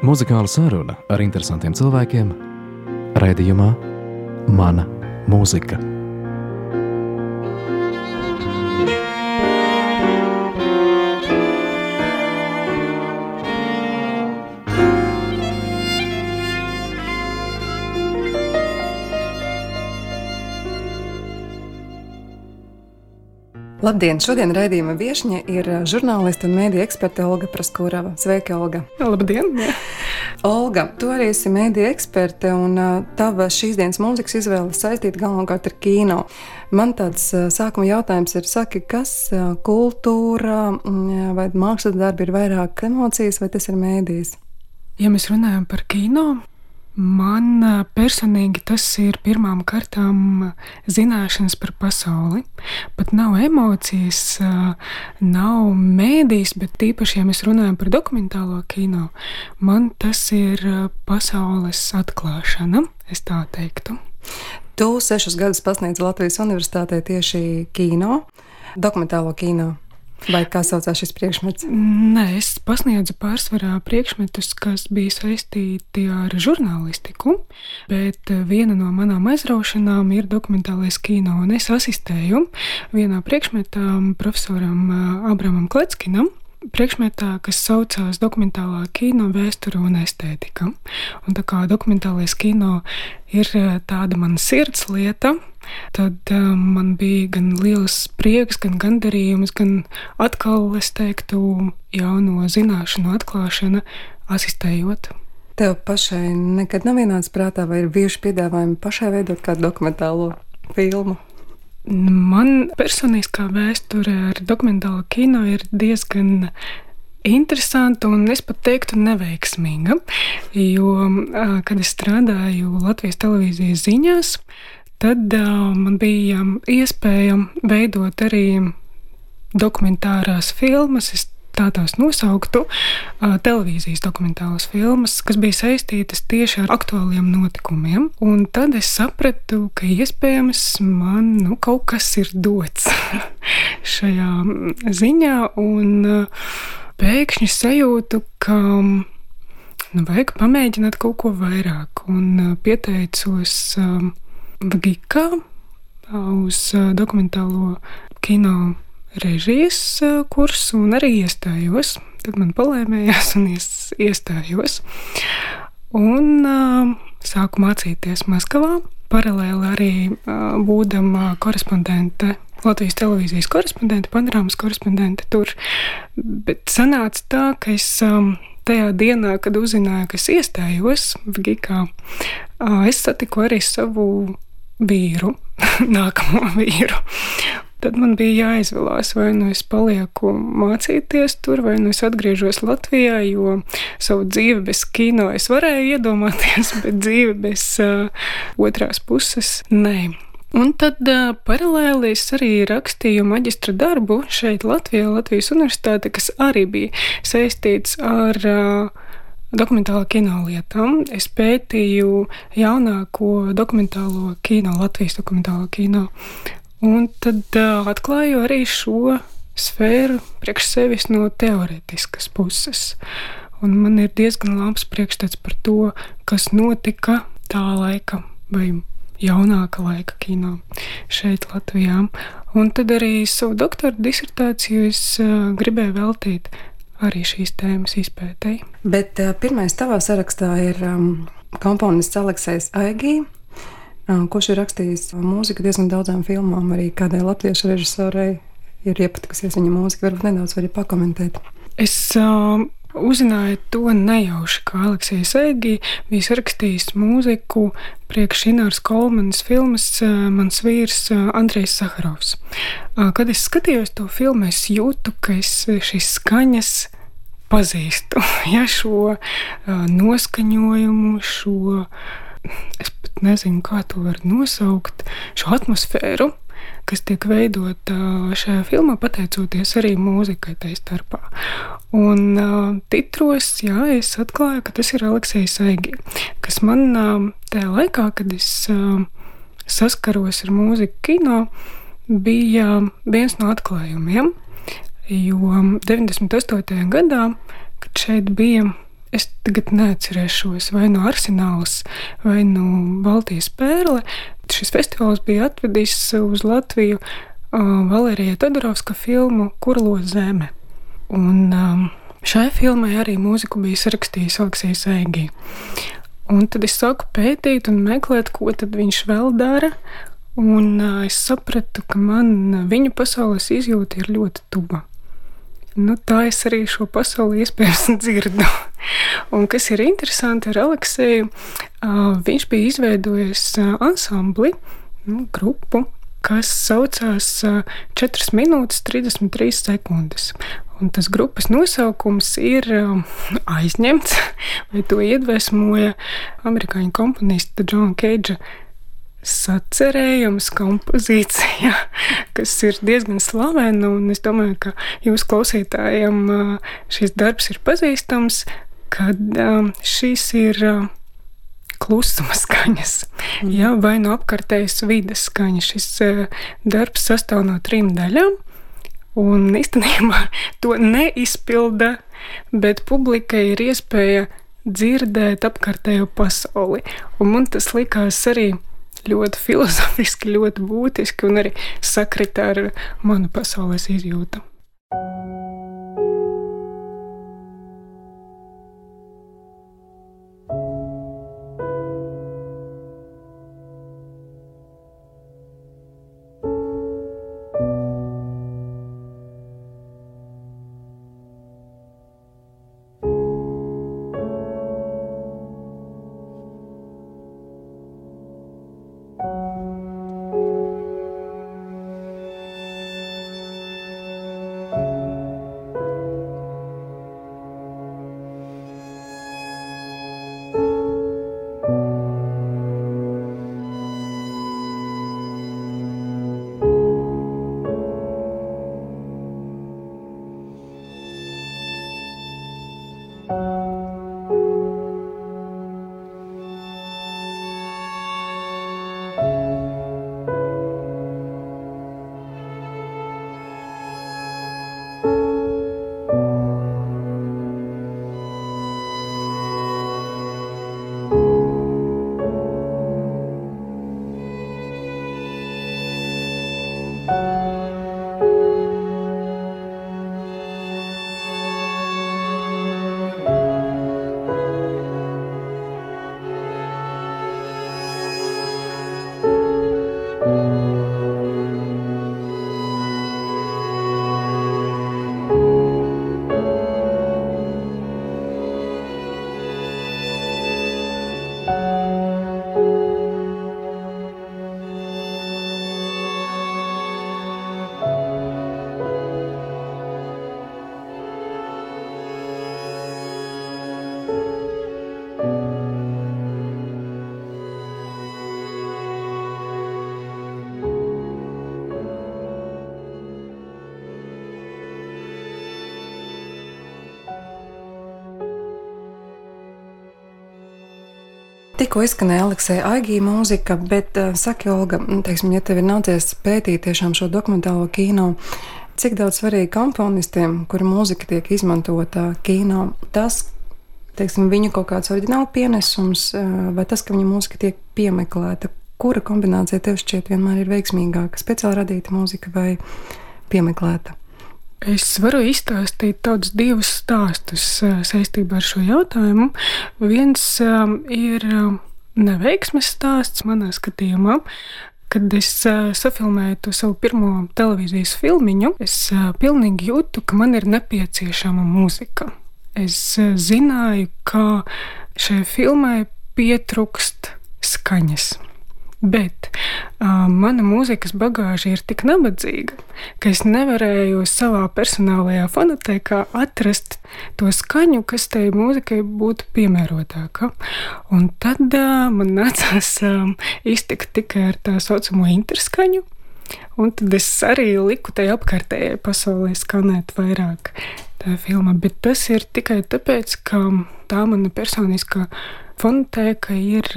Muzikāla saruna ar interesantiem cilvēkiem raidījumā Mana mūzika. Labdien! Šodien raidījuma viesiņa ir žurnāliste un mēdīņa eksperte Olga Praskurava. Sveika, Olga! Labdien! Olga, tu arī esi mēdīņa eksperte, un tava šīs dienas mūzikas izvēle saistīta galvenokārt ar kino. Man tāds sākuma jautājums ir, saki, kas kultūra vai mākslas darbi ir vairāk emocijas, vai tas ir mēdījis? Ja mēs runājam par kino, Man personīgi tas ir pirmām kārtām zināšanas par pasauli. Pat nav emocijas, nav mēdīs, bet tīpaši, ja mēs runājam par dokumentālo kino, man tas ir pasaules atklāšana, es tā teiktu. Tu sešus gadus pasniedz Latvijas Universitātē tieši kino, dokumentālo kino. Vai kā saucās šis priekšmets? Nē, es pasniedzu pārsvarā priekšmetus, kas bija saistīti ar žurnālistiku, bet viena no manām aizraušanām ir dokumentālais kino, es asistēju vienā priekšmetā profesoram Abramam Kletskinam, priekšmetā, kas saucās dokumentālā kino vēsture un estētika. Un tā kā dokumentālais kino ir tāda mana sirds lieta, tad um, man bija gan liels prieks, gan gandarījums, gan atkal, es teiktu, jauno zināšanu atklāšana, asistējot. Tev pašai nekad nav vienāds prātā, vai ir bijuši piedāvājumi pašai veidot kādu dokumentālo filmu? Man personiskā vēsture ar dokumentālo kino ir diezgan interesanta un es pat teiktu neveiksmīga. Jo, kad es strādāju Latvijas televīzijas ziņās, tad man bija iespēja veidot arī dokumentārās filmas. Es tā tās nosauktu, televīzijas dokumentālas filmas, kas bija saistītas tieši ar aktuāliem notikumiem. Un tad es sapratu, ka iespējams man nu, kaut kas ir dots šajā ziņā, un pēkšņi sajūtu, ka nu, vajag pamēģināt kaut ko vairāk, un pieteicos. Gigā uz dokumentālo kino režijas kursu un arī iestājos. Tad man palēmējās un iestājos. Un uh, sāku mācīties Maskavā. Paralēli arī uh, būdama korespondente, Latvijas televīzijas korespondente, panorāmas korespondente tur. Bet sanāca tā, ka es um, tajā dienā, kad uzzināju, ka es iestājos Vigikā, uh, es satiku arī savu vīru, nākamo vīru. Tad man bija jāizvēlās, vai nu es palieku mācīties tur, vai nu es atgriežos Latvijā, jo savu dzīvi bez kino es varēju iedomāties, bet dzīvi bez uh, otrās puses nē. Un tad uh, paralēli es arī rakstīju maģistra darbu šeit Latvijā, Latvijas Universitāte, kas arī bija saistīts ar uh, dokumentālā kino lietām. Es pētīju jaunāko dokumentālo kino, Latvijas dokumentālo kino. Un tad uh, atklāju arī šo sfēru priekš sevis no teorētiskas puses. Un man ir diezgan labs priekšstats par to, kas notika tā laika vai jaunāka laika kino šeit, Latvijā. Un tad arī savu doktora disertāciju es uh, gribēju veltīt arī šīs tēmas izpētēji. Bet uh, pirmais tavā sarakstā ir um, komponists Aleksis Aigī. Kurš ir rakstījis mūziku diezgan daudzām filmām, arī kādai latviešu režisorei ir iepatikusies viņa mūzika. Varbūt nedaudz arī pakomentēt. Es uh, Uzzināju to nejauši, ka Aleksis Eigi bija sarakstījis mūziku priekš Ināras Kolmanas filmas Mans vīrs Andrejs Saharovs. Eh, kad es skatījos to filmu, es jūtu, ka es šīs skaņas pazīstu. Ja šo noskaņojumu, šo, es pat nezinu, kā to var nosaukt, šo atmosfēru, kas tiek veidota šajā filmā, pateicoties arī mūzikai tai starpā. Un uh, titros, jā, es atklāju, ka tas ir Aleksis Aigi, kas man uh, tajā laikā, kad es uh, saskaros ar mūziku kino, bija viens no atklājumiem. Jo 98. gadā, kad šeit bija es tagad neatcerēšos, vai no Arsenāls, vai no Baltijas pērle. Šis festivāls bija atvedis uz Latviju uh, Valērija Todorovska filmu Kurlo zeme. Un um, šai filmai arī mūziku bija sarakstījis Alksijas Eigi. Un tad es sāku pētīt un meklēt, ko tad viņš vēl dara. Un uh, es sapratu, ka man viņa pasaules izjūta ir ļoti tuva. Nu, tā es arī šo pasauli iespējams dzirdu. Un kas ir interesanti ar Aleksēju, viņš bija izveidojis ansambli, nu, grupu, kas saucās 4 minūtes 33 sekundes. Un tas grupas nosaukums ir aizņemts, vai to iedvesmoja amerikāņu komponista Džona Keidža sacerējums, kompozīcija, kas ir diezgan slavena. Es domāju, ka jūsu klausītājiem šis darbs ir pazīstams, kad šīs ir klusuma skaņas, mm. ja, vai no apkārtējas vidas skaņas. Šis darbs sastāv no trim daļām. Un īstenībā to neizpilda, bet publikai ir iespēja dzirdēt apkārtējo pasauli. Un man tas likās arī ļoti filozofiski, ļoti būtiski un arī sakritā ar manu pasaules izjūtu. Tikko izskanēja Aleksija Aigija mūzika, bet uh, saki, Olga, teiksim, ja tev ir nācies pētīt tiešām šo dokumentālo kino, cik daudz svarīgi komponistiem, kura mūzika tiek izmantota kino, tas, teiksim, viņu kaut kāds oriģināla pienesums, uh, vai tas, ka viņa mūzika tiek piemeklēta, kura kombinācija tev šķiet vienmēr ir veiksmīgāka, speciāli radīta mūzika vai piemeklēta? Es varu izstāstīt tādus divus stāstus saistībā ar šo jautājumu. Viens ir neveiksmes stāsts manā skatījumā. Kad es safilmēju to savu pirmo televīzijas filmiņu, es pilnīgi jūtu, ka man ir nepieciešama mūzika. Es zināju, ka šai filmai pietrūkst skaņas. Bet mana mūzikas bagāža ir tik nabadzīga, ka es nevarēju savā personālajā fonotēkā atrast to skaņu, kas tai mūzikai būtu piemērotāka. Un tad uh, man nācās um, iztikt tikai ar tā saucamo interskaņu. Un tad es arī liku tai apkārtējai pasaulē skanēt vairāk tā filma, bet tas ir tikai tāpēc, ka tā mana personiskā fonotēka ir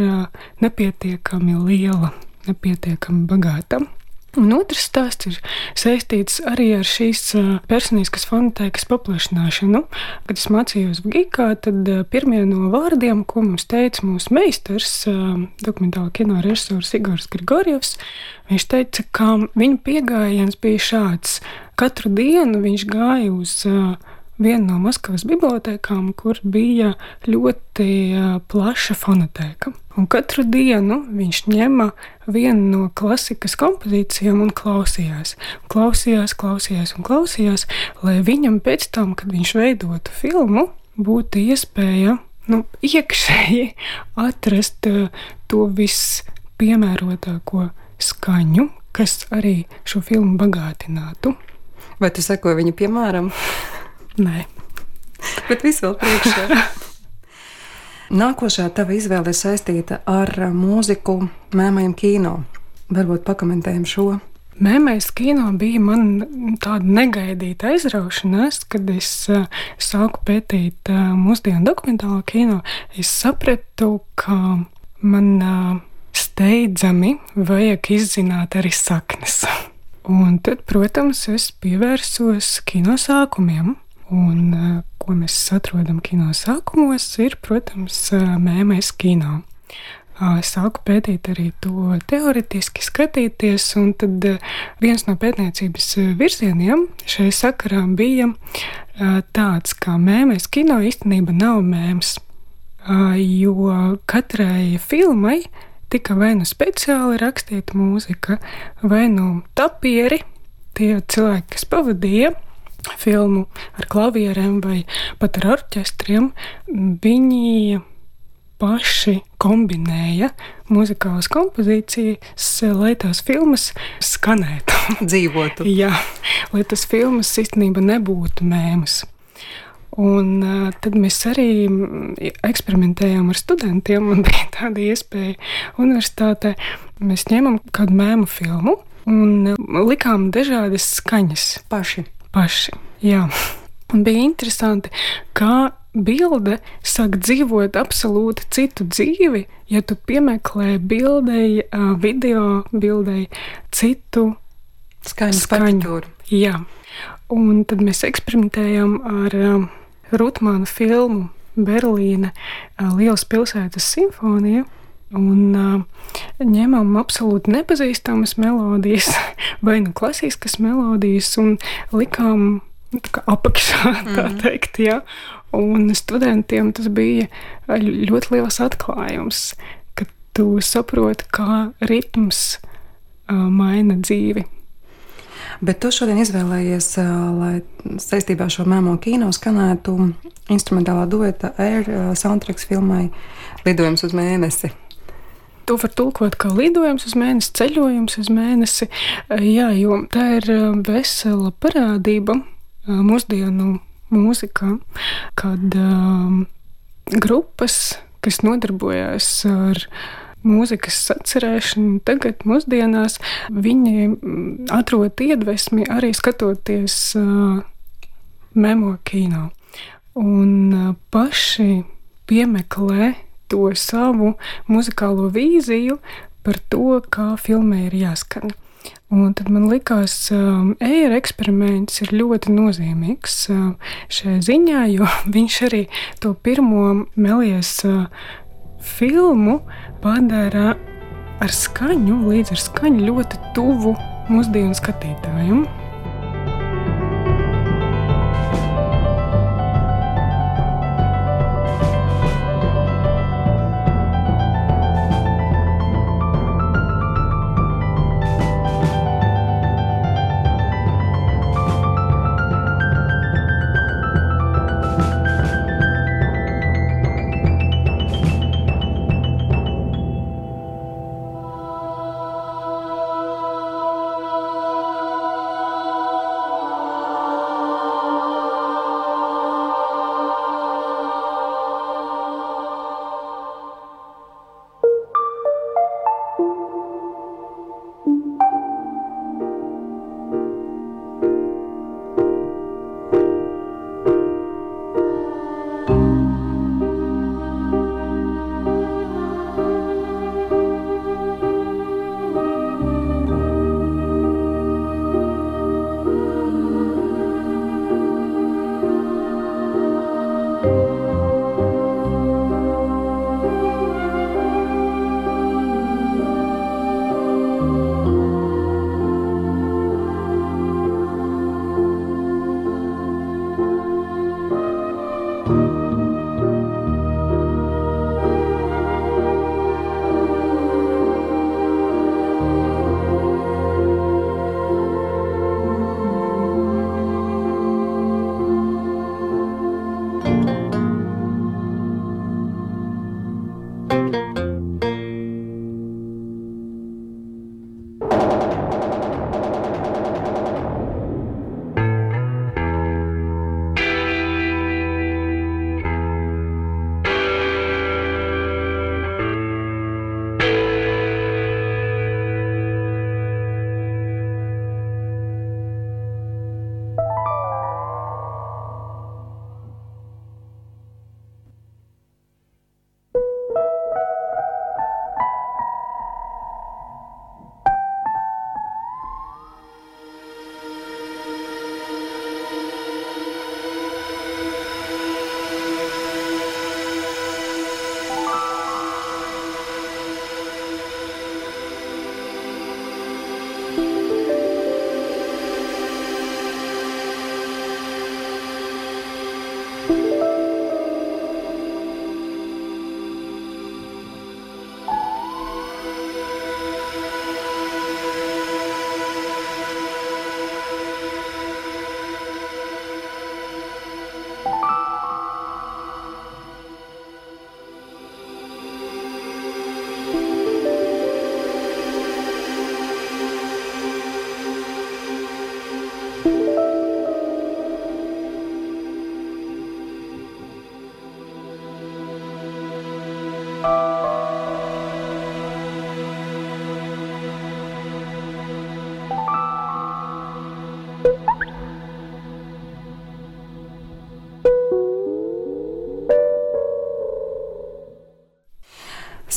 nepietiekami liela, nepietiekami bagāta. Un otrs stāsts ir saistīts arī ar šīs personiskas fonotēkas paplašināšanu. Kad es mācījos Gigā, tad pirmie no vārdiem, ko mums teica mūsu meistars, dokumentāla kino režisors Igors Grigorjevs, viņš teica, ka viņa pieejams bija šāds. Katru dienu viņš gāja uz vienu no Maskavas bibliotekām, kur bija ļoti plaša fonotēka. Un katru dienu viņš ņēma vienu no klasikas kompozīcijām un klausījās. Klausījās, klausījās un klausījās, lai viņam pēc tam, kad viņš veidotu filmu, būtu iespēja nu, iekšēji atrast to vispiemērotāko skaņu, kas arī šo filmu bagātinātu. Vai tu sekoji viņa piemēram? Nē. Bet viss vēl priekšā. Nākošā tava izvēle ir saistīta ar mūziku mēmajam kino. Varbūt pakomentējam šo. Mēmais kino bija man tāda negaidīta aizraušanās, kad es uh, sāku pētīt uh, mūsdienu dokumentālo kino. Es sapratu, ka man steidzami vajag izzināt arī saknes. Un tad, protams, es pievērsos kino sākumiem. Un, ko mēs atrodam kino sākumos, ir, protams, mēmēs kino. Sāku pētīt arī to teorētiski skatīties, un tad viens no pētniecības virzieniem šai sakarā bija tāds, ka mēmēs kino īstenībā nav mēms, jo katrai filmai tika vai nu speciāli rakstīta mūzika, vai nu tapieri, tie cilvēki, kas pavadīja filmu ar klavierēm vai pat ar orķestriem, viņi paši kombinēja muzikālas kompozīcijas, lai tās filmas skanētu. Dzīvotu. Jā, lai tas filmas īstenībā nebūtu mēmas. Un uh, tad mēs arī eksperimentējām ar studentiem. Man bija tāda iespēja universitātē. Mēs ņēmām kādu mēmu filmu un likām dažādas skaņas paši paši. Jā. Un bija interesanti, kā bilde sāk dzīvot absolūti citu dzīvi, ja tu piemeklē bildei, video bildei citu skaņu. skaņu. Jā. Un tad mēs eksperimentējām ar Rutmānu filmu Berlīne Lielas pilsētas simfonija un uh, ņemam absolūti nepazīstamas melodijas, vai nu klasiskas melodijas, un likām nu, apakšā, tā mm. teikt. Ja? Un studentiem tas bija ļoti liels atklājums, ka tu saproti, kā ritms uh, maina dzīvi. Bet tu šodien izvēlējies, lai saistībā ar šo mēmo kino skanētu instrumentālā dueta Air soundtracks filmai Lidojums uz mēnesi. To var tulkot kā lidojums uz mēnesi, ceļojums uz mēnesi. Jā, jo tā ir vesela parādība mūsdienu mūzikā, kad um, grupas, kas nodarbojas ar mūzikas atcerēšanu, tagad mūsdienās viņi atrod iedvesmi arī skatoties uh, memo kino. Un uh, paši piemeklē to savu muzikālo vīziju par to, kā filmai ir jāskan. Un tad man likās, ka um, eira eksperiments ir ļoti nozīmīgs uh, šajā ziņā, jo viņš arī to pirmo melijas uh, filmu padara ar skaņu, līdz ar skaņu ļoti tuvu mūsdienu skatītājiem.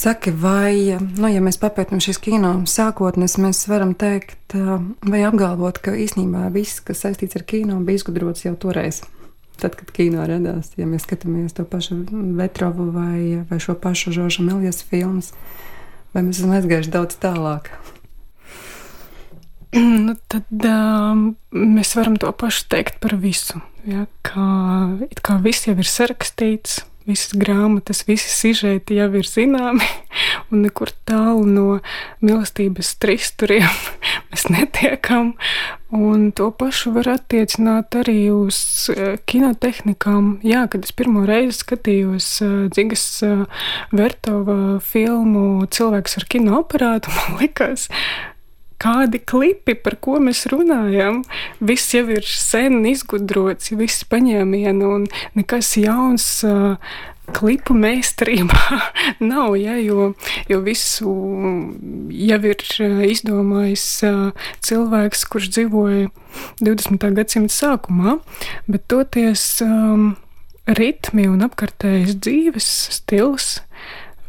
Saki, vai, nu, ja mēs papētām šīs kino sākotnes, mēs varam teikt, vai apgalvot, ka īsnībā viss, kas saistīts ar kino, bija izgudrots jau toreiz. Tad, kad kino radās, ja mēs skatāmies to pašu Vetrovu vai, vai šo pašu Žorža Melijas filmas, vai mēs esam aizgājuši daudz tālāk? Nu, tad um, mēs varam to pašu teikt par visu. Ja, kā, kā viss jau ir sarakstīts, visas grāmatas, visi sižeti jau ir zināmi, un nekur tālu no mīlestības tristuriem mēs netiekam. Un to pašu var attiecināt arī uz eh, kinotehnikām. Jā, kad es pirmo reizi skatījos eh, Dzigas eh, Vertova filmu Cilvēks ar kinoaparātu, man likās, kādi klipi, par ko mēs runājam. Viss jau ir sen izgudrots, viss paņēmieni un nekas jauns. Uh, klipu meistarībā nav, ja, jo, jo visu jau ir izdomājis cilvēks, kurš dzīvoja 20. gadsimta sākumā, bet toties um, ritmi un apkārtējais dzīves stils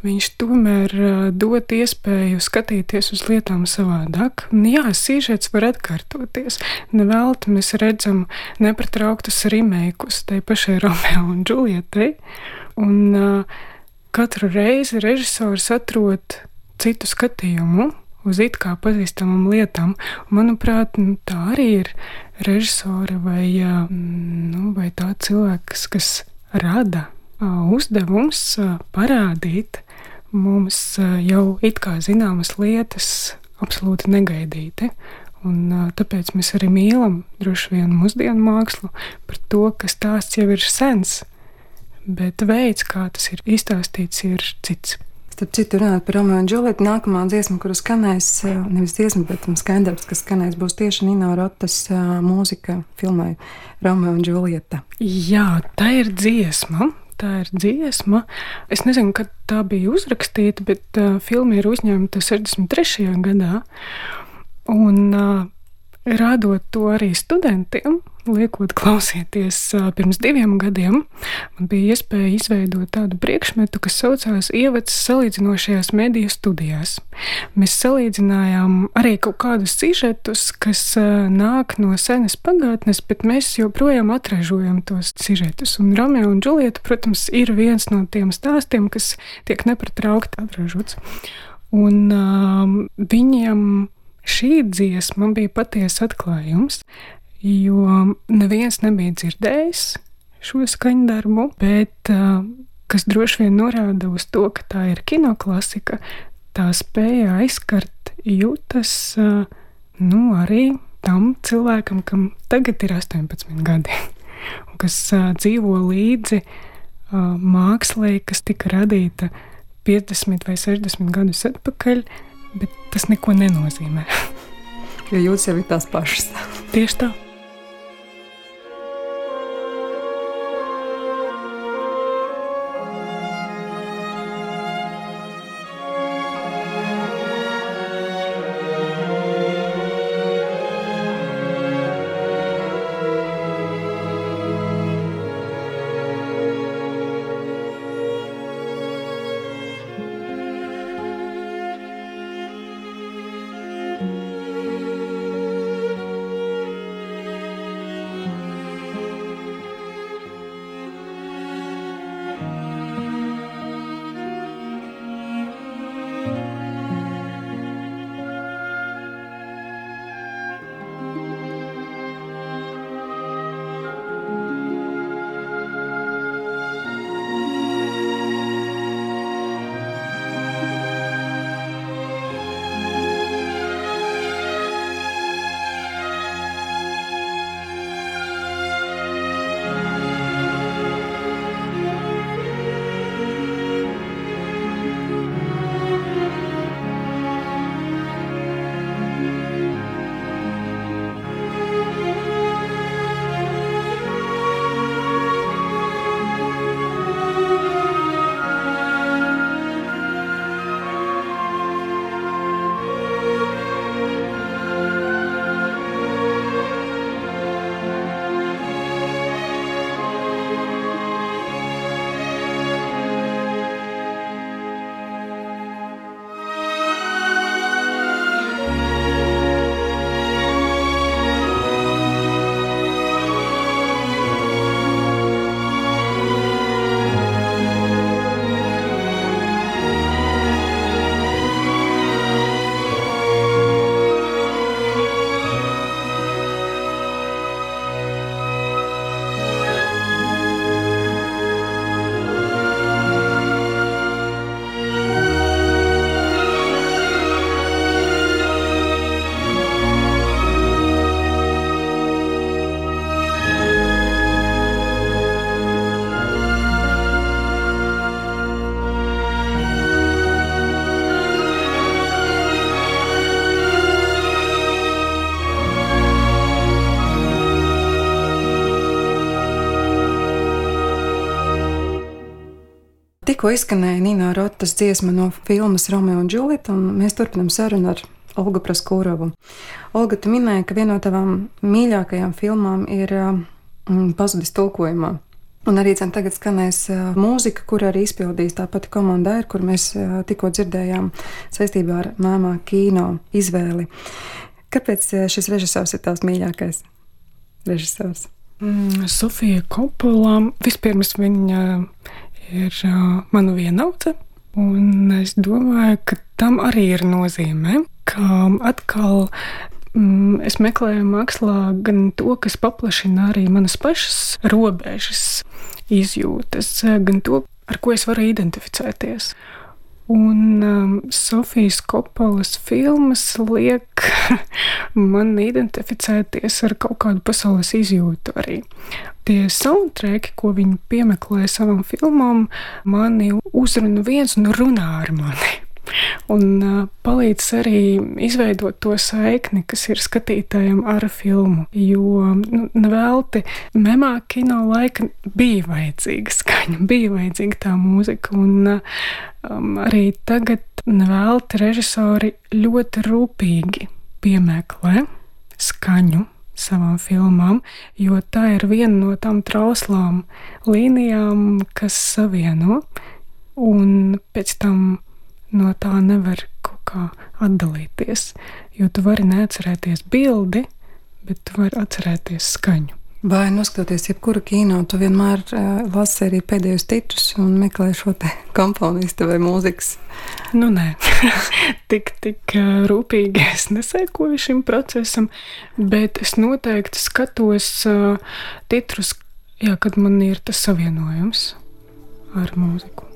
viņš tomēr dod iespēju skatīties uz lietām savādāk. Jā, sīžets var atkārtoties. Nevelti mēs redzam nepatrauktus remēkus tai pašai Romeo un Džulietai. Un uh, katru reizi režisors atrod citu skatījumu uz it kā pazīstamām lietām. Manuprāt, nu, tā arī ir režisora vai, nu, vai tā cilvēks, kas rada uzdevums parādīt mums jau it kā zināmas lietas absolūti negaidīti. Un, tāpēc mēs arī mīlam droši vien mūsdienu mākslu par to, ka stāsts jau ir sens, bet veids, kā tas ir izstāstīts, ir cits. Starp citu, runājot par Romeo un Džulietu, nākamā dziesma, kuras skanēs, nevis dziesma, bet skaidrs, kas skanēs, būs tieši Nino Rotas mūzika filmai Romeo un Džulieta. Jā, tā ir dziesma, tā ir dziesma. Es nezinu, kad tā bija uzrakstīta, bet uh, filma ir uzņemta 63. gadā. Un, uh, rādot to arī studentiem, liekot klausīties pirms diviem gadiem, man bija iespēja izveidot tādu priekšmetu, kas saucās Ievads salīdzinošajās mediju studijās. Mēs salīdzinājām arī kaut kādus sižetus, kas nāk no senas pagātnes, bet mēs joprojām atražojam tos sižetus. Un Romeo un Džulieta, protams, ir viens no tiem stāstiem, kas tiek nepatraukti atražots. Un um, viņiem šī dziesma bija patiesa atklājums jo neviens nebija dzirdējis šo skaņdarbu, bet kas droši vien norāda uz to, ka tā ir kinoklasika, tā spēja aizskart jūtas nu, arī tam cilvēkam, kam tagad ir 18 gadi, un kas dzīvo līdzi mākslē, kas tika radīta 50 vai 60 gadus atpakaļ, bet tas neko nenozīmē. jo jūtas jau ir tās pašas. Tieši tā. Tikko izskanēja Nīna Rotas dziesma no filmas Romeo un Džulita, un mēs turpinām sarunu ar Olgu Praskūrovu. Olga, tu minēji, ka viena no tavām mīļākajām filmām ir mm, Pazudis tulkojumā. Un arī cen, tagad skanēs mūzika, kur arī izpildīs tā pati komanda, ir, kur mēs tikko dzirdējām saistībā ar māmā kino izvēli. Kāpēc šis režisors ir tavs mīļākais režisors? Mm, Sofija Kopula. Vispirms viņa ir mana vienaudze. Un es domāju, ka tam arī ir nozīme, ka atkal mm, es meklēju mākslā gan to, kas paplašina arī manas pašas robežas, izjūtas, gan to, ar ko es varu identificēties. Un um, Sofijas Kopalas filmas liek man identificēties ar kaut kādu pasaules izjūtu arī. Tie soundtracki, ko viņi piemeklē savam filmām, mani uzrunā viens un runā ar mani. Un palīdz arī izveidot to saikni, kas ir skatītājiem ar filmu. Jo nu, nevelti memā kino laika bija vajadzīga skaņa, bija vajadzīga tā mūzika. Un um, arī tagad nevelti režisori ļoti rūpīgi piemeklē skaņu savām filmām, jo tā ir viena no tām trauslām līnijām, kas savieno, un pēc tam no tā nevar kaut kā atdalīties. Jo tu vari neatcerēties bildi, bet tu vari atcerēties skaņu. Vai noskatoties jebkuru kino, tu vienmēr uh, lasi arī pēdējos titrus un meklē šo te komponistu vai mūzikas? Nu, nē, tik, tik uh, rūpīgi es nesekoju šim procesam, bet es noteikti skatos uh, titrus, jā, kad man ir tas savienojums ar mūziku.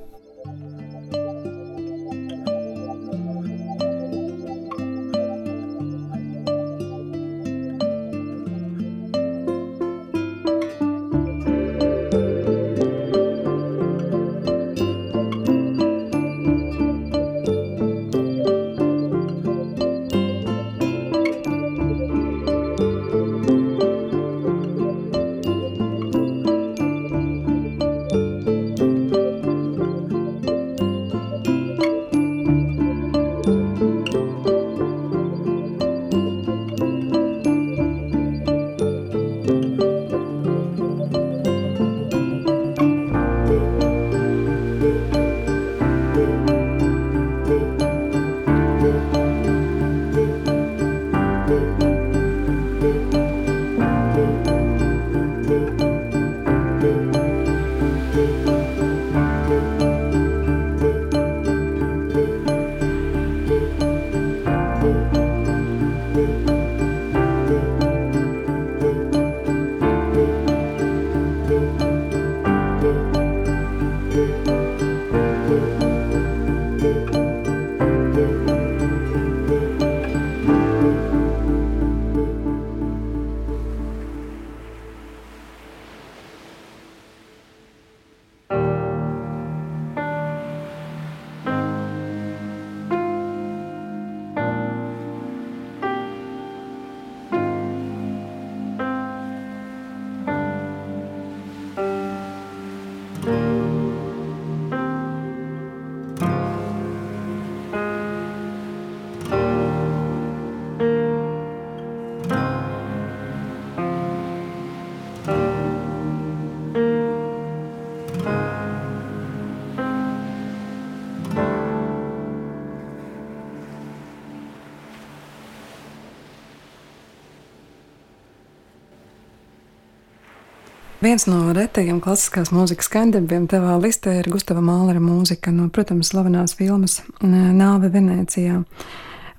Viens no retajiem klasiskās mūzikas skandarbiem tavā listē ir Gustava Mālera mūzika no, protams, slavenās filmas Nāve Venecijā.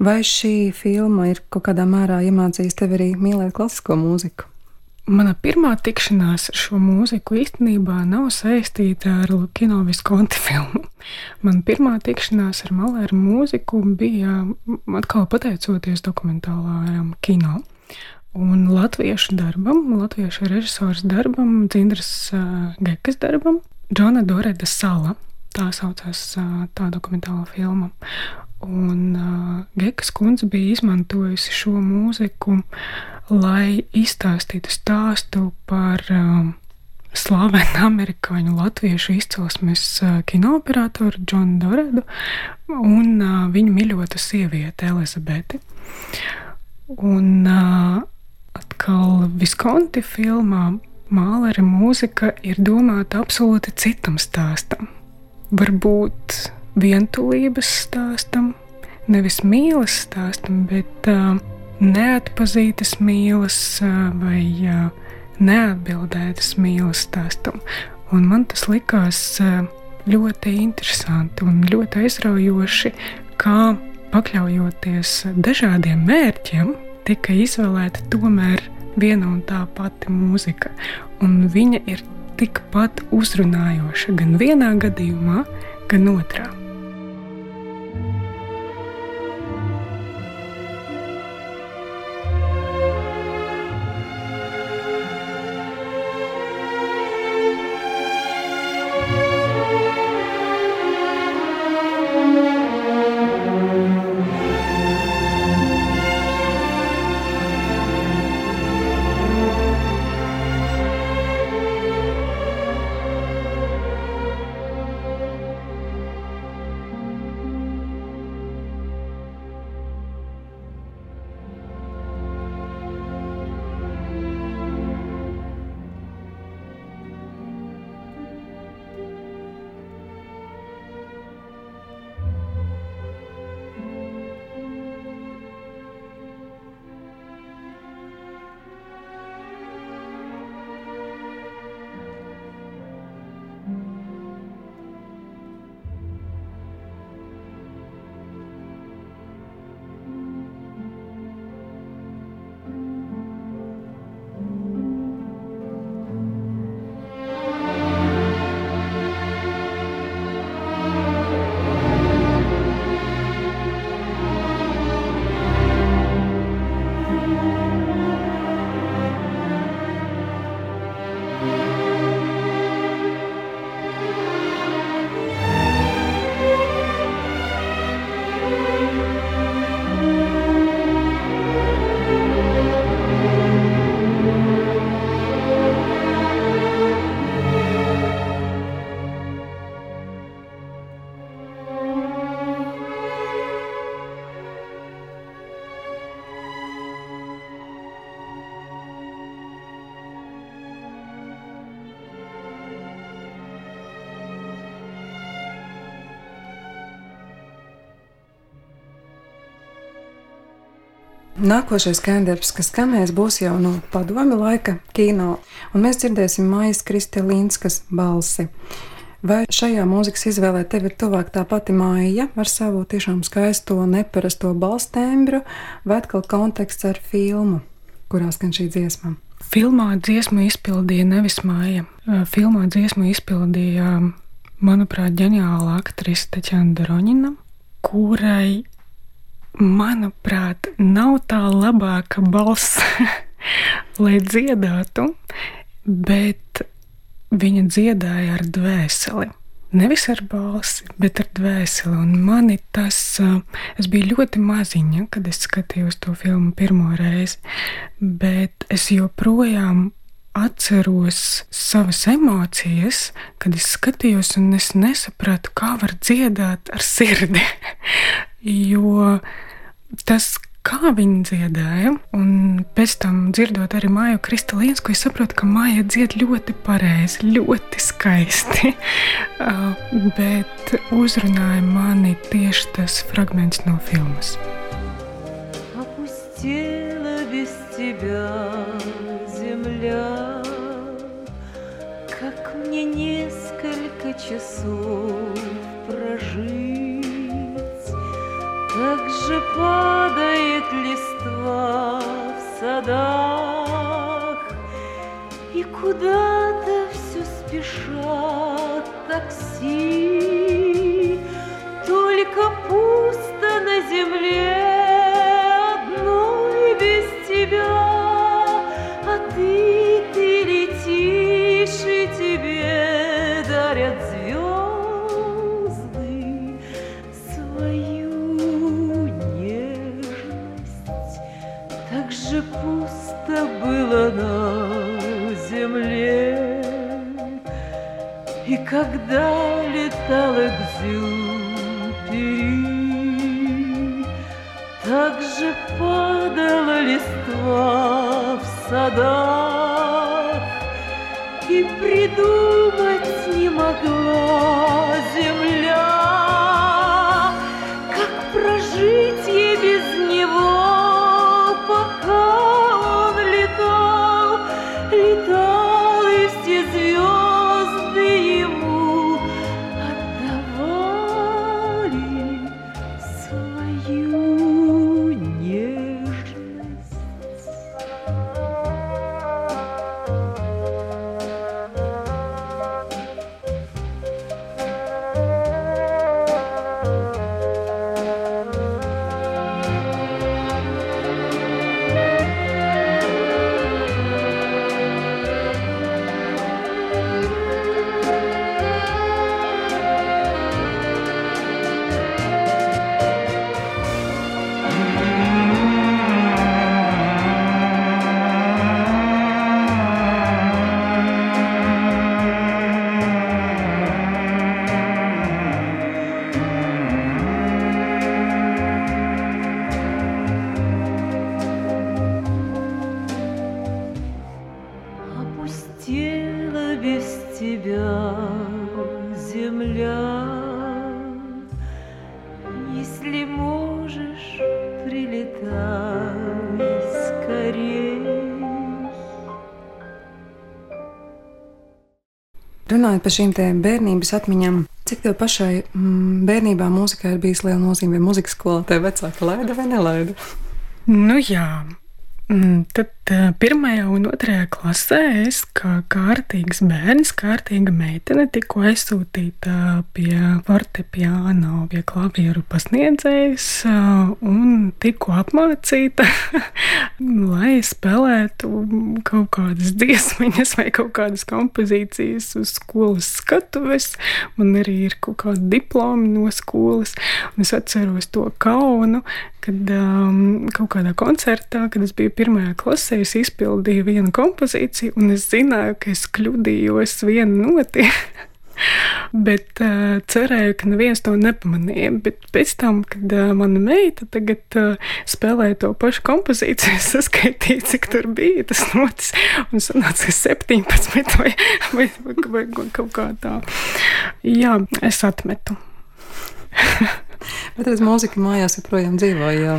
Vai šī filma ir kaut kādā mērā iemācījusi tev arī mīlēt klasisko mūziku? Mana pirmā tikšanās ar šo mūziku īstenībā nav saistīta ar kino viskonti filmu. Mana pirmā tikšanās ar Malēru mūziku bija atkal pateicoties dokumentālajam kino. Un latviešu darbam, latviešu režisors darbam, Dzindras uh, Gekas darbam, Džona Doreda Sala. Tā saucās uh, tā dokumentāla filma. Un uh, Gekas kundze bija izmantojusi šo mūziku, lai izstāstītu stāstu par uh, slavenu amerikāņu latviešu izcelsmes kinooperatoru Džonu Doredu un viņa mīļotu sievieti Elizabeti. Un uh, atkal Viskonti filmā Mālera mūzika ir domāta absolūti citam stāstam. Varbūt vientulības stāstam, nevis mīlas stāstam, bet uh, neatpazītas mīlas uh, vai uh, neatbildētas mīlas stāstam. Un man tas likās uh, ļoti interesanti un ļoti aizraujoši, kā pakļaujoties dažādiem mērķiem, tika izvēlēta tomēr viena un tā pati mūzika, un viņa ir tikpat uzrunājoša gan vienā gadījumā, gan otrā. Nākošais skandarbs, kas skanēs, būs jau no padomi laika kino, un mēs dzirdēsim Maijas Kristelīnskas balsi. Vai šajā mūzikas izvēlē tev ir tuvāk tā pati māja ar savu tiešām skaisto, neparasto balstembru, vai atkal konteksts ar filmu, kurā skan šī dziesma? Filmā dziesmu izpildīja nevis māja. Filmā dziesmu izpildīja, manuprāt, ģeniāla aktrise Teķana Daroņina, kurai, manuprāt, nav tā labāka balss, lai dziedātu, bet viņa dziedāja ar dvēseli. Nevis ar balsi, bet ar dvēseli. Un mani tas, es biju ļoti maziņa, kad es skatījos to filmu pirmo reizi, bet es joprojām atceros savas emocijas, kad es skatījos, un es nesapratu, kā var dziedāt ar sirdi. jo tas, kā viņi dziedāja. Un pēc tam dzirdot arī māju kristālīnu, ko es saprotu, ka māja dzied ļoti pareizi, ļoti skaisti. Uh, bet uzrunāja mani tieši tas fragments no filmas. Опустела без тебя часов прожить. Как же падает листва в садах, И куда-то все спешат такси, Только пусто на земле было на земле. И когда летал экзюпери, так же падала листва в садах, И придумать не могла Runājot par šīm bērnības atmiņām, cik tev pašai mm, bērnībā mūzikā ir bijis liela nozīme? Mūzikas skolā tev vecāka laida vai nelaida? Nu jā, Mm, tad pirmajā un otrajā klasē es kā kārtīgs bērns, kārtīga meitene, tikko aizsūtīta pie fortepiāna, pie klavieru pasniedzējas un tikko apmācīta, lai spēlētu kaut kādas dziesmiņas vai kaut kādas kompozīcijas uz skolas skatuves. Man arī ir kaut kāda diploma no skolas, un es atceros to kaunu, kad um, kaut kādā koncertā, kad es biju pirmajā klasē, es izpildīju vienu kompozīciju, un es zināju, ka es kļūdījos vienu noti. Bet uh, cerēju, ka neviens to nepamanīja. Bet pēc tam, kad uh, mana meita tagad uh, spēlēja to pašu kompozīciju, es saskaitīju, cik tur bija tas notis. Un sanāca, ka 17 vai, vai, vai, vai kaut kā tā. Jā, es atmetu. Bet redz, mūzika mājās joprojām dzīvo. Jā.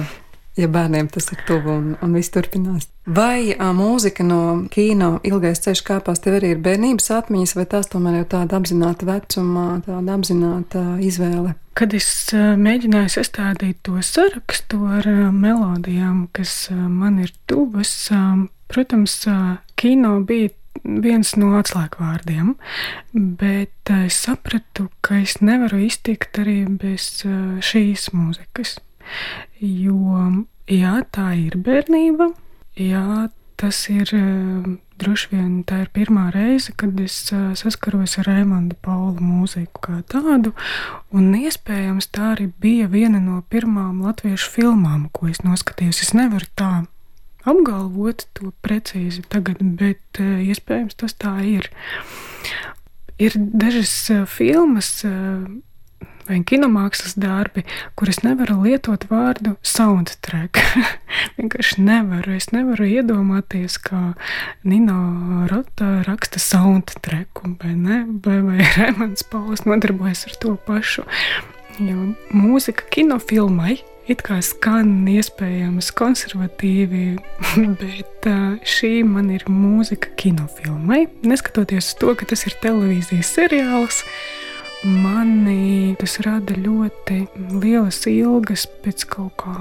ja bērniem tas ir tuvu un, un viss turpinās. Vai a, mūzika no kino ilgais ceļš kāpās tev arī ir bērnības atmiņas, vai tās tomēr jau tāda apzināta vecumā, tāda apzināta izvēle? Kad es mēģināju sastādīt to sarakstu ar melodijām, kas man ir tuvas, protams, kino bija viens no atslēgvārdiem, bet es sapratu, ka es nevaru iztikt arī bez šīs mūzikas. Jo, jā, tā ir bērnība, jā, tas ir droši vien tā ir pirmā reize, kad es saskaros ar Raimonda Paula mūziku kā tādu, un iespējams tā arī bija viena no pirmām latviešu filmām, ko es noskatījos. Es nevaru tā apgalvot to precīzi tagad, bet iespējams tas tā ir. Ir dažas filmas, vai kinomākslas darbi, kur es nevaru lietot vārdu soundtrack. Vienkārši nevaru. Es nevaru iedomāties, kā Nino Rota raksta soundtracku, vai ne? Vai, vai Rēmans Pauls nodarbojas ar to pašu. Jo mūzika kinofilmai it kā skan iespējams konservatīvi, bet šī man ir mūzika kinofilmai. Neskatoties to, ka tas ir televīzijas seriāls, Mani tas rada ļoti lielas ilgas pēc kaut kā,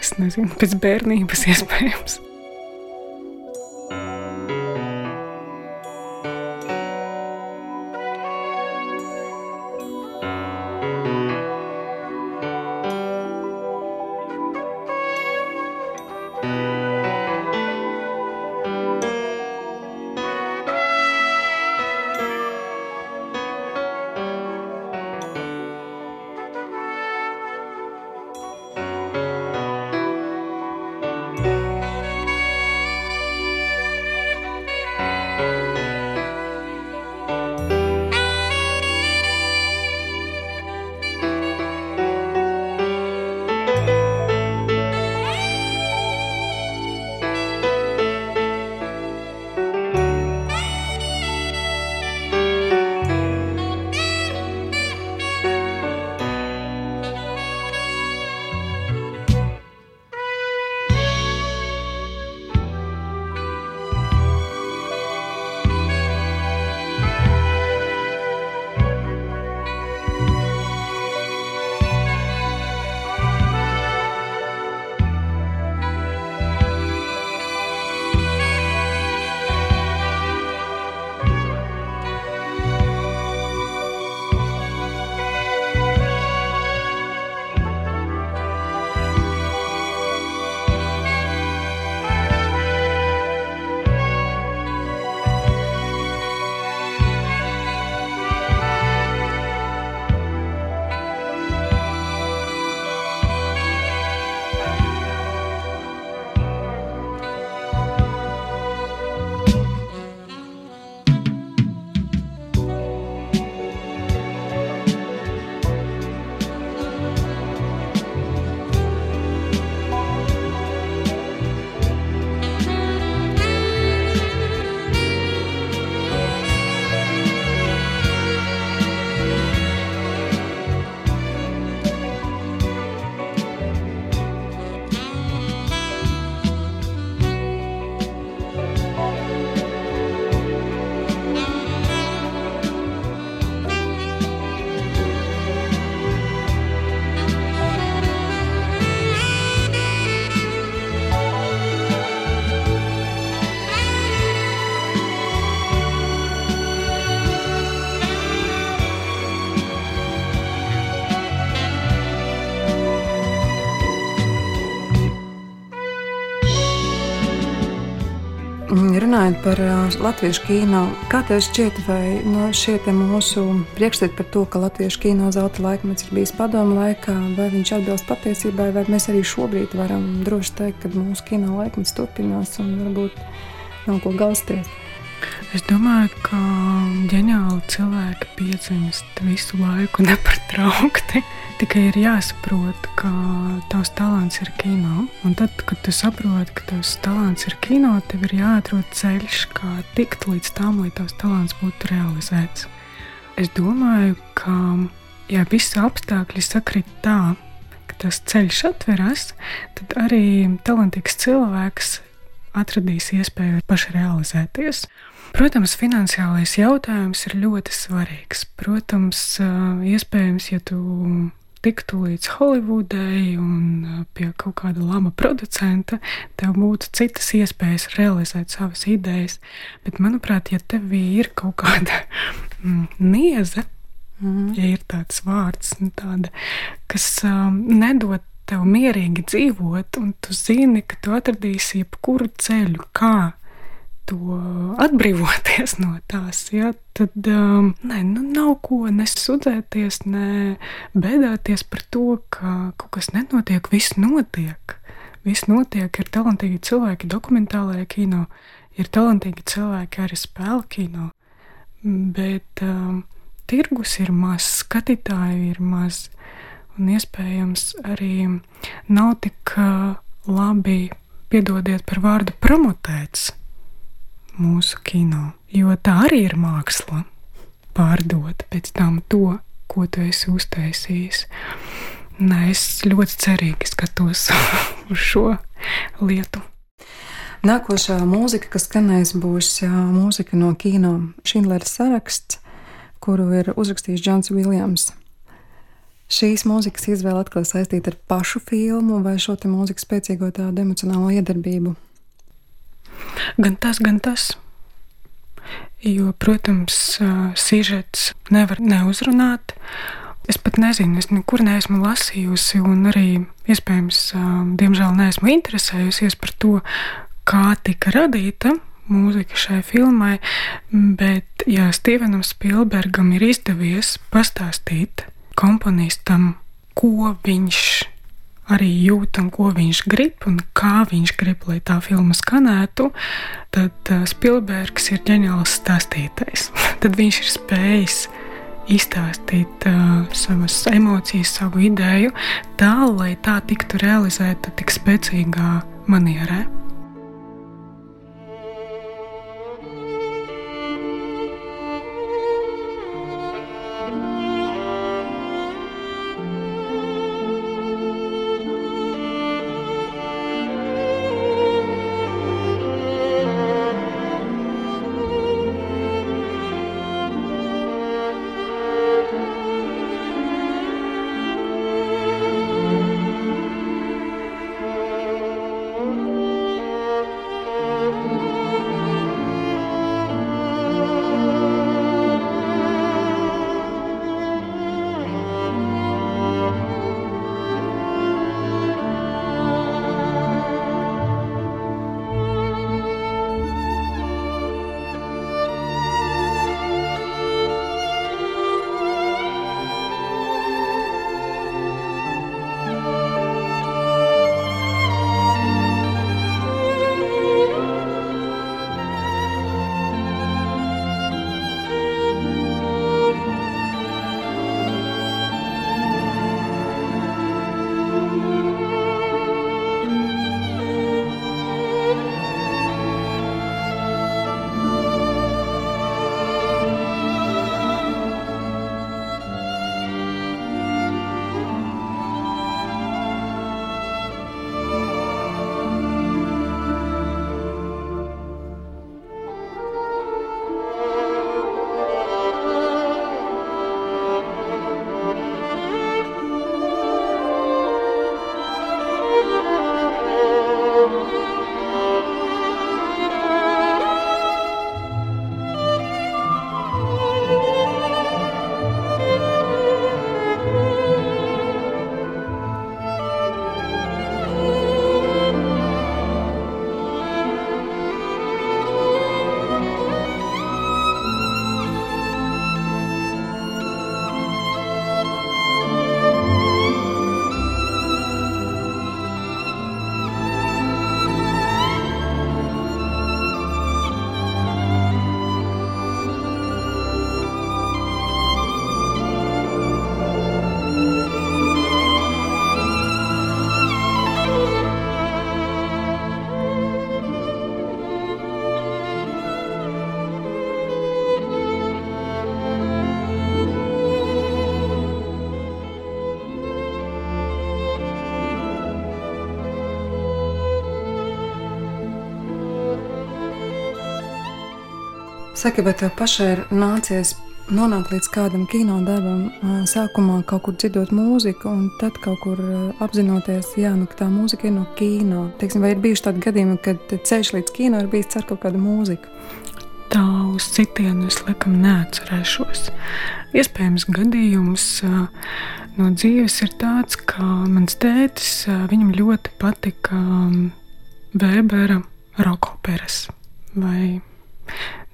es nezinu, pēc bērnības iespējams. Runājot par uh, latviešu kino, kā tev šķiet, vai no nu, šie mūsu priekšstati par to, ka latviešu kino zelta laikmets ir bijis padomu laikā, vai viņš atbilst patiesībai, vai mēs arī šobrīd varam droši teikt, ka mūsu kino laikmets turpinās un varbūt nav ko galsties? Es domāju, ka ģeniāli cilvēki piedzimst visu laiku nepārtraukti. Tikai ir jāsaprot, ka tavs talants ir kino. Un tad, kad tu saproti, ka tavs talants ir kino, tev ir jāatrod ceļš, kā tikt līdz tam, lai tavs talants būtu realizēts. Es domāju, ka ja visi apstākļi sakrit tā, ka tas ceļš atveras, tad arī talantīgs cilvēks atradīs iespēju pašrealizēties. Protams, finansiālais jautājums ir ļoti svarīgs. Protams, iespējams, ja tu tiktu līdz Holivudai un pie kaut kāda laba producenta, tev būtu citas iespējas realizēt savas idejas. Bet, manuprāt, ja tev ir kaut kāda mm, nieze, mm. ja ir tāds vārds, nu, tāda, kas um, nedod tev mierīgi dzīvot, un tu zini, ka tu atradīsi jebkuru ceļu, kā to atbrīvoties no tās, ja, tad um, ne, nu, nav ko nesūdzēties, ne bēdāties par to, ka kaut kas nenotiek. Viss notiek. Viss notiek. Ir talantīgi cilvēki dokumentālajā kino, ir talantīgi cilvēki arī spēļu kino. Bet um, tirgus ir mazs, skatītāju ir maz, un iespējams arī nav tik uh, labi, piedodiet par vārdu, promotēts mūsu kino. Jo tā arī ir māksla. Pārdot pēc tam to, ko tu esi uztaisījis. Nē, es ļoti cerīgi skatos uz šo lietu. Nākošā mūzika, kas skanēs, būs mūzika no kino Schindlera saraksts, kuru ir uzrakstījis Džons Viljams. Šīs mūzikas izvēle atkal saistīta ar pašu filmu vai šo mūzikas spēcīgo tādu emocionālo iedarbību. Gan tas, gan tas. Jo, protams, sižets nevar neuzrunāt. Es pat nezinu, es nekur neesmu lasījusi, un arī, iespējams, diemžēl neesmu interesējusies par to, kā tika radīta mūzika šai filmai. Bet, ja Stevenam Spielbergam ir izdevies pastāstīt komponistam, ko viņš arī jūt un ko viņš grib un kā viņš grib, lai tā filma skanētu, tad uh, Spilbergs ir ģeniāls stāstītājs. tad viņš ir spējis izstāstīt uh, savas emocijas, savu ideju tā, lai tā tiktu realizēta tik spēcīgā manierē. Saki, bet tev pašai ir nācies nonākt līdz kādam kino darbam, sākumā kaut kur dzirdot mūziku, un tad kaut kur apzinoties, jā, nu, ka tā mūzika ir no kino. Teiksim, vai ir bijuši tādi gadījumi, kad ceļš līdz kino ir bijis ar kaut kādu mūziku? Tā uz citienu es laikam neatcerēšos. Iespējams, gadījums no dzīves ir tāds, ka mans tētis, viņam ļoti patika Vēbera rokoperas vai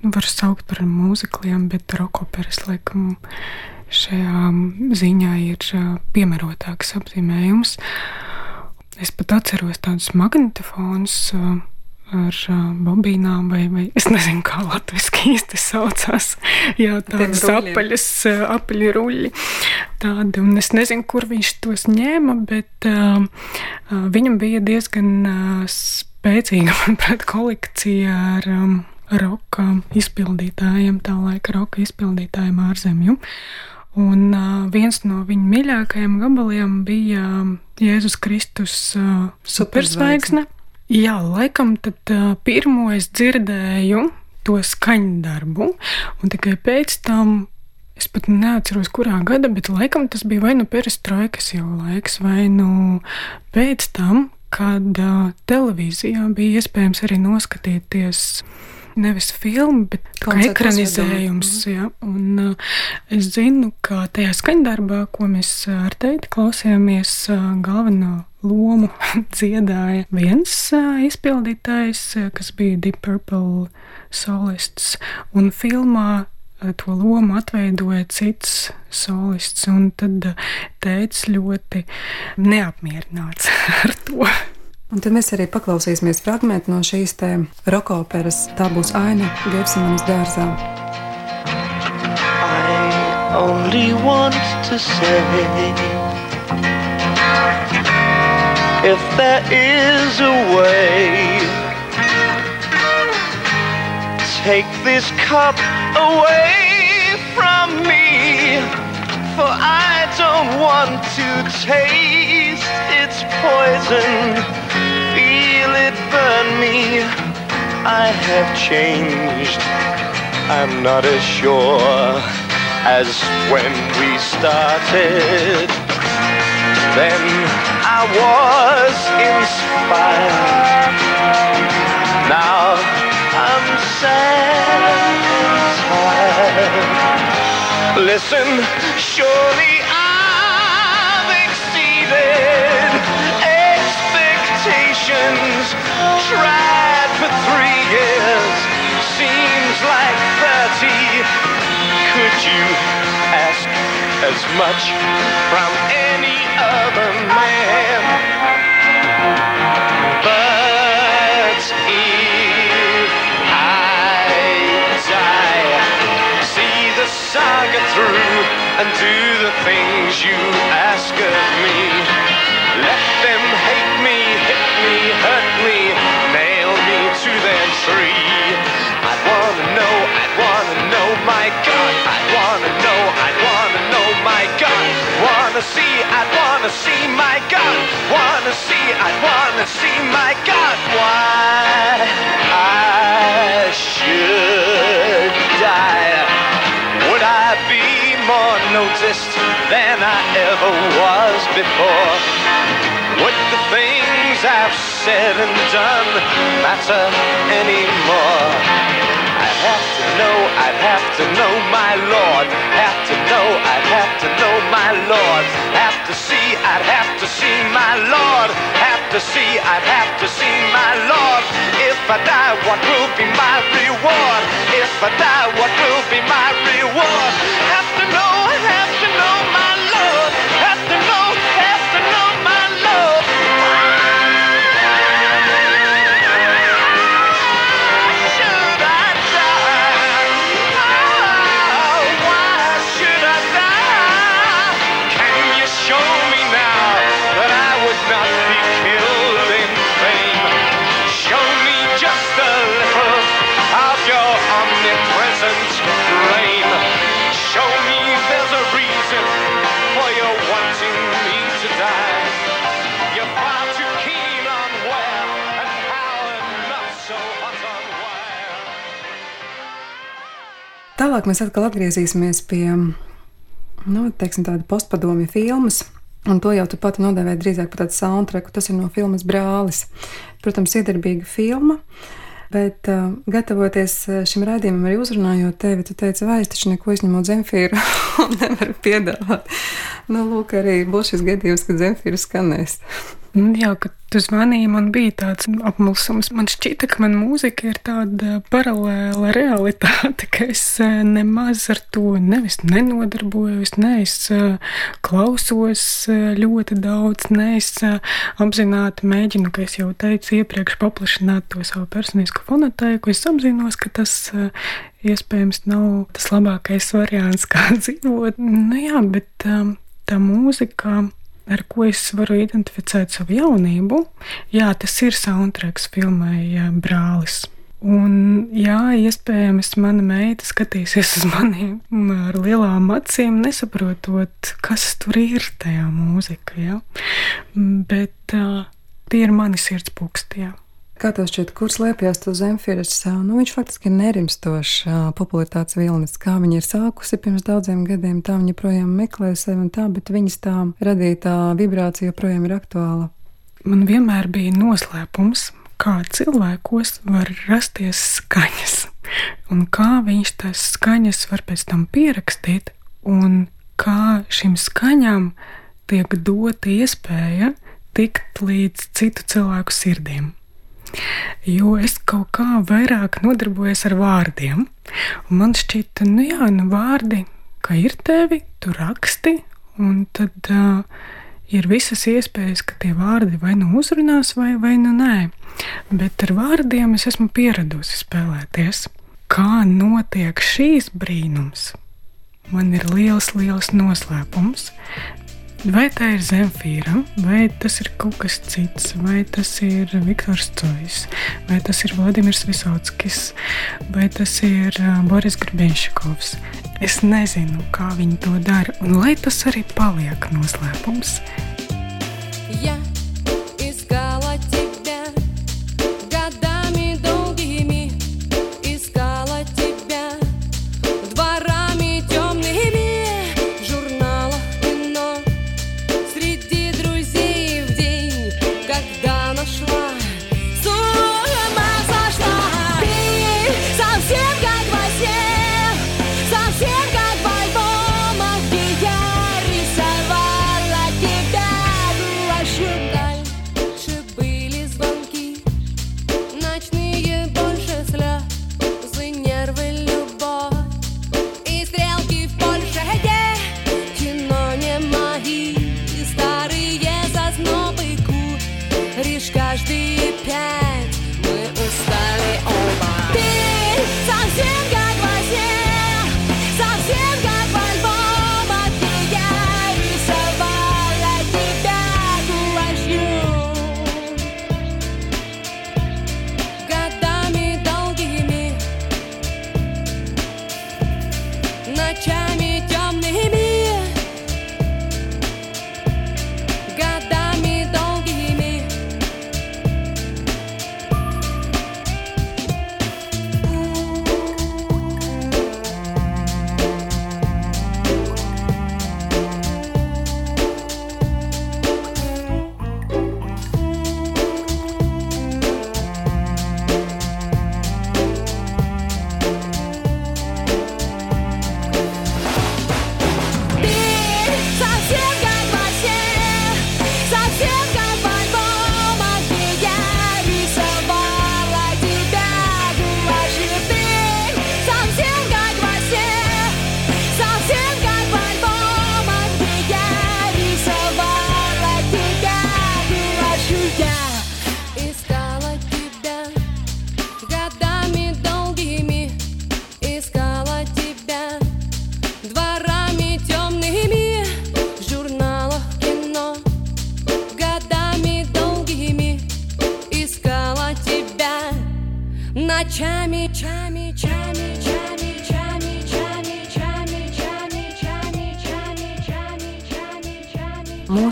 nu, var saukt par mūzikliem, bet rokoperas laikam šajā ziņā ir piemērotāks apzīmējums. Es pat atceros tādus magnetofonus ar bobīnām, vai, vai es nezinu, kā latviešu īsti saucās. Jā, tādas apaļas, apaļi ruļļi. Tādi, un es nezinu, kur viņš tos ņēma, bet uh, viņam bija diezgan uh, spēcīga, manuprāt, kolekcija ar um, roka izpildītājiem, tā laika roka izpildītājiem ārzemju. Un uh, viens no viņa mīļākajiem gabaliem bija Jēzus Kristus uh, superzvaigzne. Jā, laikam tad uh, pirmo es dzirdēju to skaņu darbu, un tikai pēc tam Es pat neatceros, kurā gada, bet laikam tas bija vai nu perestroikas jau laiks, vai nu pēc tam, kad uh, televīzijā bija iespējams arī noskatīties nevis filmu, bet kā ekranizējums. Ja? Un, uh, es zinu, ka tajā skaņdarbā, ko mēs ar teiti klausījāmies, uh, galveno lomu dziedāja viens uh, izpildītājs, kas bija Deep Purple solists. Un filmā to lomu atveidoja cits solists, un tad tēvs ļoti neapmierināts ar to. Un tad mēs arī paklausīsimies fragment no šīs te roka operas. Tā būs aina Gepsimanas dārzā. Only want to say If there is a way Take this cup away from me For I don't want to taste its poison feel it burn me. I have changed. I'm not as sure as when we started. Then I was inspired. Now I'm sad. Listen, surely expectations. Tried for three years, seems like 30. Could you ask as much from any other man? But if I die, see the saga through and do the things you ask of me. Let them hate me, my God. I'd wanna know, I'd wanna know, my God. Wanna see, I'd wanna see, my God. Wanna see, I'd wanna see, my God. Why I should die. Would I be more noticed than I ever was before? Would the things I've said and done matter anymore? Have to know, I'd have to know my Lord. Have to know, I'd have to know my Lord. Have to see, I'd have to see my Lord. Have to see, I'd have to see my Lord. If I die, what will be my reward? If I die, what will be my reward? Have to know, have to Tālāk mēs atkal atgriezīsimies pie nu, teiksim, tāda postpadomju filmas. Un to jau tu pati nodēvēji drīzāk par tādu soundtracku. Tas ir no filmas Brālis. Protams, iedarbīga filma. Bet, uh, gatavoties šim raidījumam, arī uzrunājot tevi, tu teici, vai es taču neko izņemot zemfīru nevaru piedāvāt. Nu, lūk, arī būs šis gadījums, kad zemfīra skanēs. Nu, jā, kad tu zvanīji, man bija tāds apmulsums. Man šķita, ka man mūzika ir tāda paralēla realitāte, ka es eh, nemaz ar to nevis nenodarbojos, ne es eh, klausos eh, ļoti daudz, ne es apzināti mēģinu, kā es jau teicu, iepriekš paplašināt to savu personisko fonotēku. Es apzinos, ka tas iespējams nav tas labākais variants, kā dzīvot. Nu, jā, bet tā mūzika ar ko es varu identificēt savu jaunību, jā, tas ir soundtracks filmai Brālis. Un, jā, iespējams, mana meita skatīsies uz maniem ar lielām acīm, nesaprotot, kas tur ir tajā mūzikā. Ja? Bet uh, tie ir mani sirds pūkstījumi. Kā tev šķiet, kur slēpjas tas zemfīrs? Nu, viņš faktiski ir nerimstošs popularitātes vilnis. Kā viņa ir sākusi pirms daudziem gadiem, tā viņa joprojām meklē sevi un tā, bet viņas tā radītā vibrācija joprojām ir aktuāla. Man vienmēr bija noslēpums, kā cilvēkos var rasties skaņas, un kā viņš tās skaņas var pēc tam pierakstīt, un kā šīm skaņām tiek dota iespēja tikt līdz citu cilvēku sirdīm jo es kaut kā vairāk nodarbojos ar vārdiem. Man šķita, nu jā, nu vārdi, ka ir tevi, tu raksti, un tad uh, ir visas iespējas, ka tie vārdi vai nu uzrunās, vai, vai nu nē. Bet ar vārdiem es esmu pieradusi spēlēties. Kā notiek šīs brīnums? Man ir liels, liels noslēpums. Vai tā ir zemfīra, vai tas ir kaut kas cits, vai tas ir Viktors Cojs, vai tas ir Vladimirs Visotskis, vai tas ir Boris Grbenšakovs. Es nezinu, kā viņi to dara, un lai tas arī paliek noslēpums. Ja.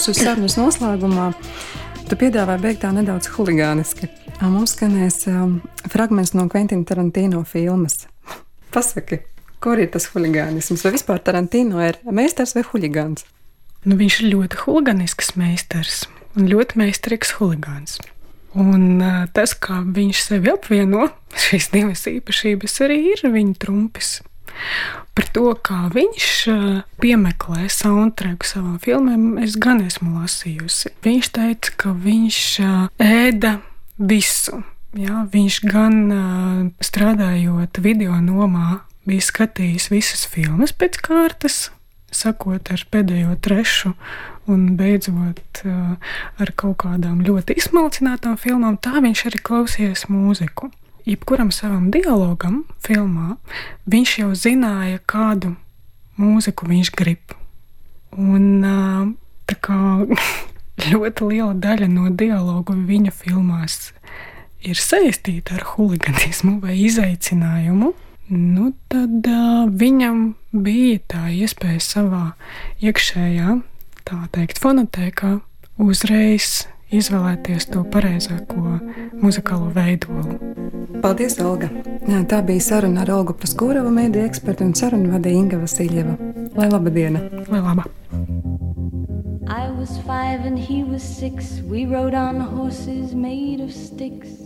Mūsu sarunas noslēgumā tu piedāvāji beigt tā nedaudz huligāniski. Mums skanēs um, fragments no Quentina Tarantino filmas. Pasaki, Kur ir tas huligānisms? Vai vispār Tarantino ir meistars vai huligāns? Nu, viņš ir ļoti huligānisks meistars un ļoti meistarīgs huligāns. Un uh, tas, kā viņš sevi apvieno, šīs divas īpašības arī ir viņa trumpis. Par to, kā viņš uh, piemeklē soundtracku savām filmām, es gan esmu lasījusi. Viņš teica, ka viņš uh, ēda visu. Jā, viņš gan uh, strādājot video nomā, bija skatījis visas filmas pēc kārtas, sakot ar pēdējo trešu, un beidzot ar kaut kādām ļoti izsmalcinātām filmām, tā viņš arī klausījās mūziku. Jebkuram savam dialogam, filmā, viņš jau zināja, kādu mūziku viņš grib. Un tā kā ļoti liela daļa no dialogu viņa filmās ir saistīta ar huliganismu vai izaicinājumu, nu, tad uh, viņam bija tā iespēja savā iekšējā, tā teikt, fonotēkā uzreiz izvēlēties to pareizāko muzikālo veidolu. Paldies, Olga! Tā bija saruna ar Olgu Praskūrovu, mēdīju ekspertu un sarunu vadīja Inga Vasiljeva. Lai laba diena! Lai laba! I was five and he was six. We rode on horses made of sticks.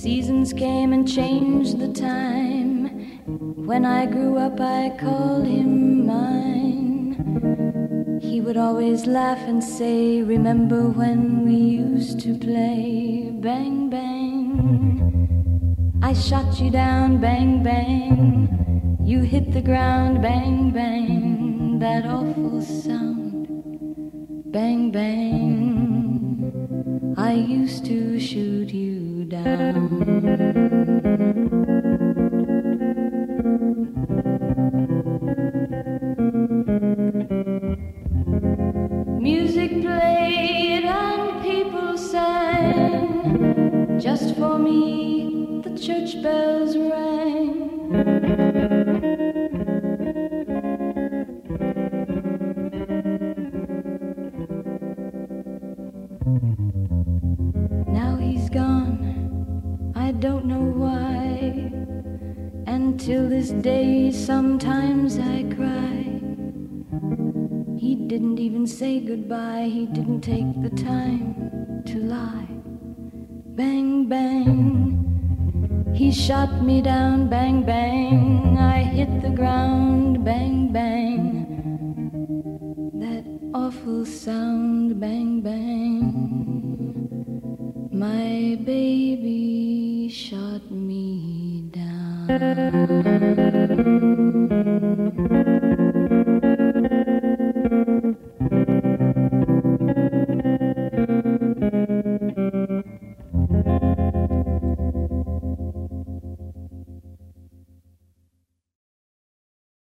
Seasons came and changed the time. When I grew up, I called him mine. He would always laugh and say, Remember when we used to play? Bang, bang. I shot you down, bang, bang. You hit the ground, bang, bang. That awful sound, bang, bang. I used to shoot you down. Music played and people sang. Just for me, the church bells rang. Goodbye, he didn't take the time to lie. Bang, bang. He shot me down, bang, bang.